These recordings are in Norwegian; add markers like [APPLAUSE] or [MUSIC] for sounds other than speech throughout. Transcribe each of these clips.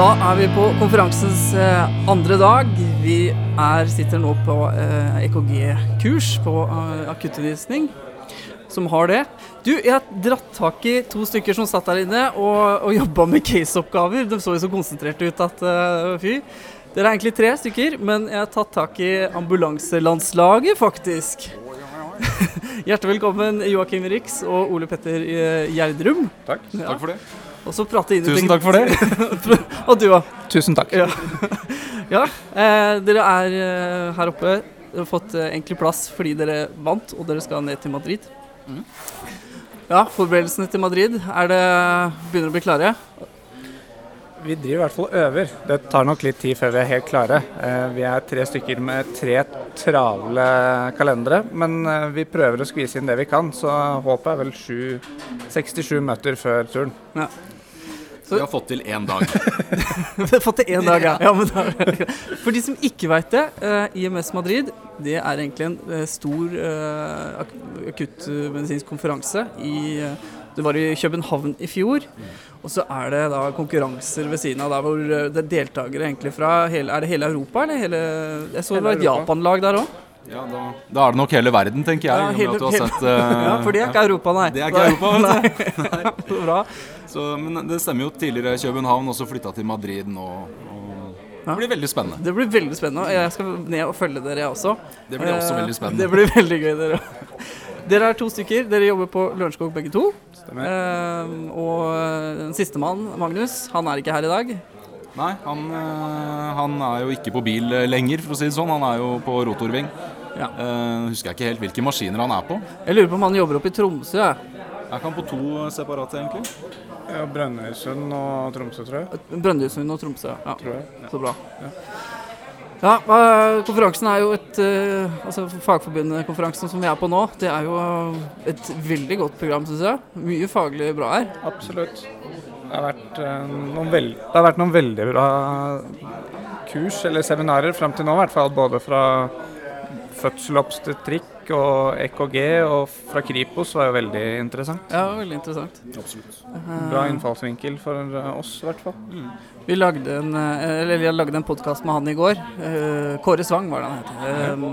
Da er vi på konferansens eh, andre dag. Vi er, sitter nå på eh, EKG-kurs på eh, akuttundervisning, som har det. Du, jeg har dratt tak i to stykker som satt der inne og, og jobba med caseoppgaver. De så jo så konsentrerte ut at uh, fy. Dere er egentlig tre stykker, men jeg har tatt tak i ambulanselandslaget, faktisk. [LAUGHS] Hjertelig velkommen Joakim Rix og Ole Petter Gjerdrum. Takk. Takk for det. Og så prate inn i Tusen takk for det. [LAUGHS] og du òg. Tusen takk. Ja. [LAUGHS] ja eh, dere er eh, her oppe. Dere har fått eh, egentlig plass fordi dere vant, og dere skal ned til Madrid. Mm. Ja, forberedelsene til Madrid, er det begynner å bli klare? Vi driver i hvert fall og øver. Det tar nok litt tid før vi er helt klare. Eh, Vi er tre stykker med tre travle kalendere, men eh, vi prøver å skvise inn det vi kan. Så håpet er vel sju, 67 møter før turen. Vi har fått til én dag. [LAUGHS] Vi har fått til én dag, ja. [LAUGHS] ja men da, [LAUGHS] for de som ikke veit det, eh, IMS Madrid det er egentlig en stor ak akuttmedisinsk konferanse i eh, Det var i København i fjor. Og så er det da konkurranser ved siden av der hvor eh, det er deltakere egentlig fra hele Er det hele Europa, eller hele Jeg så det var et Japan-lag der òg. Ja, da, da er det nok hele verden, tenker jeg. Ja, hele- at du har sett uh, [LAUGHS] Ja, for det er ikke Europa, nei. Det er ikke Europa, nei. [LAUGHS] Nei. Bra. Så, men det stemmer jo tidligere København, også flytta til Madrid nå. Og Ja. det blir veldig spennende. Det blir veldig spennende. og Jeg skal ned og følge dere, jeg også. Det blir også Eh, veldig spennende. Det blir veldig gøy, dere. Dere er to stykker. Dere jobber på Lørenskog begge to. Stemmer. Eh, og den sistemann, Magnus, han er ikke her i dag. Nei, han, eh, han er jo ikke på bil eh, lenger, for å si det sånn. Han er jo på rotorving. Ja. Eh, husker jeg ikke helt hvilke maskiner han er på. Jeg lurer på om han jobber oppe i Tromsø. Er ikke han på to separate, egentlig? Ja, Brønnøysund og Tromsø, tror jeg. Brønnøysund og Tromsø. Ja, Tror jeg. så bra. Ja, hva- Konferansen er jo et eh, altså Fagforbundet-konferansen som vi er på nå, det er jo et veldig godt program, syns jeg. Mye faglig bra her. Absolutt. Det har vært, eh, noen veld, har vært noen veldig bra kurs, eller seminarer, fram til nå i hvert fall. Både fra fødselobstetrikk og EKG, og fra Kripos var jo veldig interessant. Ja, veldig interessant. Absolutt. Bra innfallsvinkel for eh, oss, i hvert fall. Vi lagde en, eh, eller jeg lagde en podkast med han i går. Eh, Kåre Svang var det han het. Eh,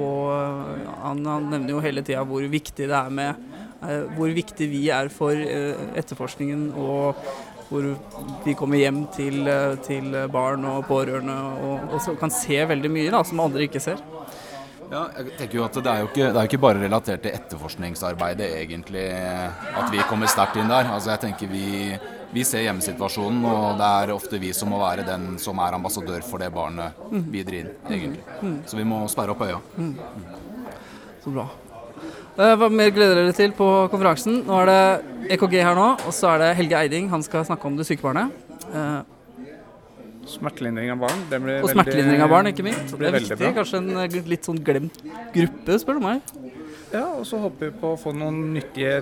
og han, han nevner jo hele tida hvor viktig det er med Hvor viktig vi er for etterforskningen og hvor vi kommer hjem til, til barn og pårørende og, og så kan se veldig mye da, som andre ikke ser. Ja, jeg tenker jo at Det er jo ikke, er ikke bare relatert til etterforskningsarbeidet egentlig at vi kommer sterkt inn der. Altså jeg tenker Vi, vi ser hjemmesituasjonen, og det er ofte vi som må være den som er ambassadør for det barnet videre inn, egentlig. Så vi må sperre opp øya. Så bra. Eh, Hva mer gleder dere til på konferansen? Nå er det EKG her nå, og så er det Helge Eiding. Han skal snakke om det syke barnet. Smertelindring av barn, det blir Og smertelindring av barn, ikke minst. det er viktig. bra. Kanskje en eh, litt sånn glemt gruppe, spør du meg. Ja, og så håper vi på å få noen nyttige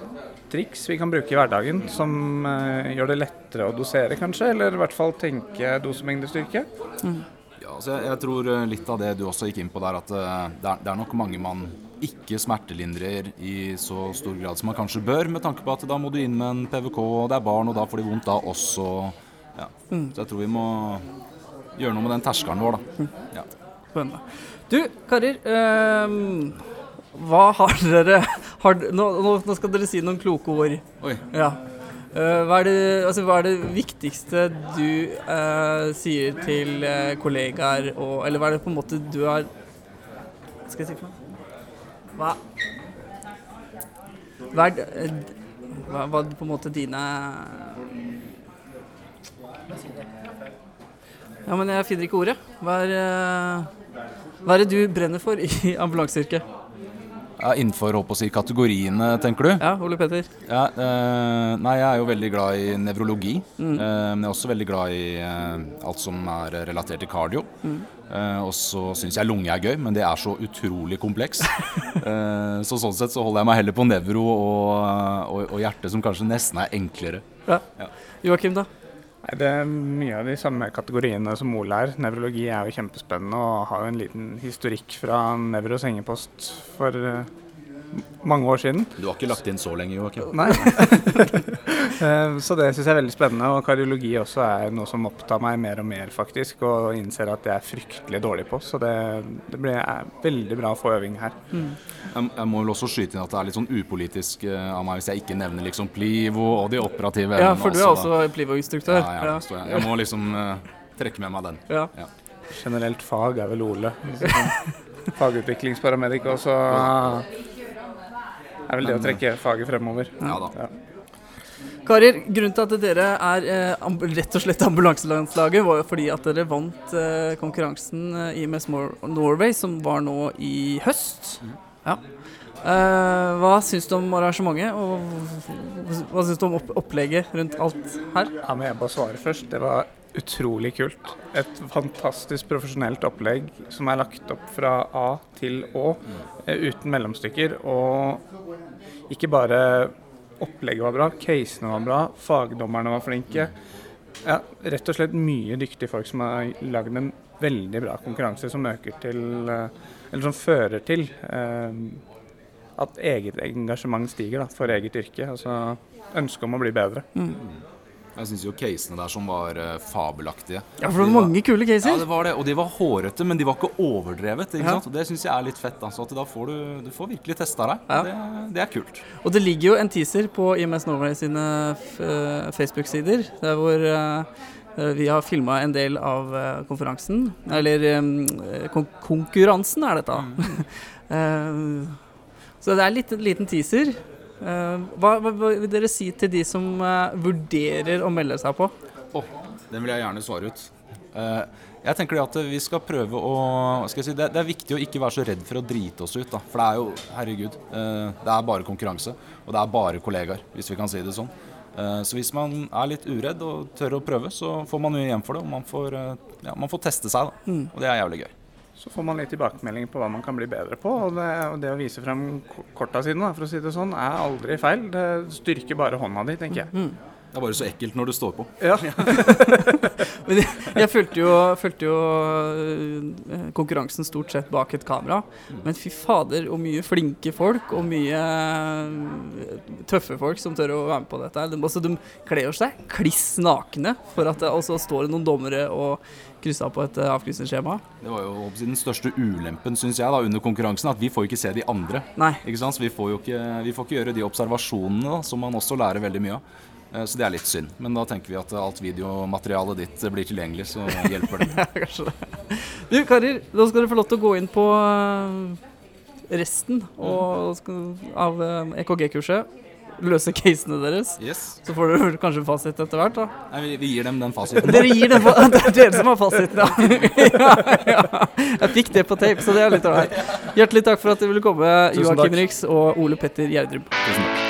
triks vi kan bruke i hverdagen, som eh, gjør det lettere å dosere, kanskje, eller i hvert fall tenke dosemengdestyrke. Ja, altså jeg, jeg tror eh, litt av det du også gikk inn på der, at eh, det er, det er nok mange man ikke smertelindrer i så stor grad som man kanskje bør, med tanke på at da må du inn med en PVK, og det er barn, og da får de vondt da også. Ja. Så jeg tror vi må gjøre noe med den terskelen vår, da. Ja. Spennende. Du, karer. Øh, hva har dere har, nå, nå, skal dere si noen kloke ord. Oi. Ja. Eh, hva, er det, altså, hva er det viktigste du eh, sier til eh, kollegaer, og, eller hva er det på en måte du har skal jeg si for noe? Hva Hva er det, hva, hva på en måte dine Ja, men jeg finner ikke ordet. Hva er, eh, hva er det du brenner for i [LAUGHS] ambulanseyrket? Ja, innenfor håper si, kategoriene, tenker du? Ja, Ole Petter? Ja, eh, nei, jeg er jo veldig glad i nevrologi. Eh, men jeg er også veldig glad i eh, alt som er relatert til cardio. Eh, og så syns jeg lunge er gøy, men det er så utrolig kompleks. [LAUGHS] eh, så sånn sett så holder jeg meg heller på nevro og, og, og hjerte, som kanskje nesten er enklere. Ja. Ja. Joakim, da? Det er mye av de samme kategoriene som Ole er. Nevrologi er jo kjempespennende og har jo en liten historikk fra Nevros hengepost for eh, mange år siden. Du har ikke lagt inn så lenge, Joakim? Nei. [LAUGHS] Eh, så det syns jeg er veldig spennende. Og kardiologi også er noe som opptar meg mer og mer, faktisk. Og innser at jeg er fryktelig dårlig på. Så det, det blir er veldig bra å få øving her. Mm. Jeg, jeg må vel også skyte inn at det er litt sånn upolitisk eh, av meg hvis jeg ikke nevner liksom Plivo og de operative Ja, for du er også, også Plivo-instruktør. Ja, ja, ja. jeg, jeg må liksom uh, trekke med meg den. Ja. Ja. Generelt fag er vel Ole. Fagutviklingsparamedik også. Er vel det å trekke faget fremover. Ja da. Ja. Karer, grunnen til at dere er eh, rett og slett ambulanselandslaget, var jo fordi at dere vant eh, konkurransen eh, i MS Norway, som var nå i høst. Ja. Eh, hva syns du om arrangementet, og hva syns du om opp opplegget rundt alt her? Ja, men jeg bare svarer først. Det var utrolig kult. Et fantastisk profesjonelt opplegg som er lagt opp fra A til Å, eh, uten mellomstykker. Og ikke bare opplegget var bra, casene var bra, fagdommerne var flinke. Ja, rett og slett mye dyktige folk som har lagd en veldig bra konkurranse som øker til eh, Eller som fører til eh, at eget engasjement stiger da, for eget yrke. Altså ønsket om å bli bedre. Jeg syns jo casene der som var uh, fabelaktige. Ja, for det var mange kule caser. Ja, det var det. Og de var hårete, men de var ikke overdrevet. Ikke Ja. sant? Og Det syns jeg er litt fett. Altså, at da får du, du får virkelig testa deg. Ja. Det, det er kult. Og det ligger jo en teaser på IMS Norway sine eh, Facebook-sider, der hvor uh, vi har filma en del av konferansen. Eller um, kon konkurransen er dette. [LAUGHS] Eh, så det er en liten teaser. Eh, hva, hva, vil dere si til de som eh, vurderer å melde seg på? Oh, den vil jeg gjerne svare ut. Eh, jeg tenker at vi skal prøve å skal jeg si, det, det er viktig å ikke være så redd for å drite oss ut. Da. For det er jo, herregud, det er bare konkurranse. Og det er bare kollegaer, hvis vi kan si det sånn. Så hvis man er litt uredd og tør å prøve, så får man jo igjen for det. Og man får, ja, man får teste seg, da. Mm. Og det er jævlig gøy. Så får man litt tilbakemelding på hva man kan bli bedre på. Og det, og det å vise frem ko- korta sine, for å si det sånn, er aldri feil. Det styrker bare hånda di, tenker jeg. Det er bare så ekkelt når du står på. Ja. [LAUGHS] [LAUGHS] Men jeg, jeg fulgte jo, fulgte jo øh, konkurransen stort sett bak et kamera. Men fy fader, og mye flinke folk og mye øh, tøffe folk som tør å være med på dette. De, altså, de kler seg kliss nakne, for at det, og så står det noen dommere og krysser på et øh, avkrysningsskjema. Det var jo den største ulempen synes jeg da, under konkurransen, at vi får ikke se de andre. Nei. Ikke sant? Så vi får jo ikke, vi får ikke gjøre de observasjonene da, som man også lærer veldig mye av. Eh, Så det er litt synd. Men da tenker vi at alt videomaterialet ditt blir tilgjengelig, så hjelper det. [LAUGHS] Ja, kanskje det. Du, karer, da skal dere få lov til å gå inn på øh, resten og, av øh, EKG-kurset. Løse casene deres. Yes. Så får dere kanskje fasit etter hvert, da. Nei, vi, vi gir dem den [LAUGHS] fasiten. Dere gir den fa [LAUGHS] Det er dere som har fasiten, ja. ja, ja. Jeg fikk det på tape, så det er litt ålreit. Hjertelig takk for at dere ville komme, Joakim Riks og Ole Petter Gjerdrum. Tusen takk.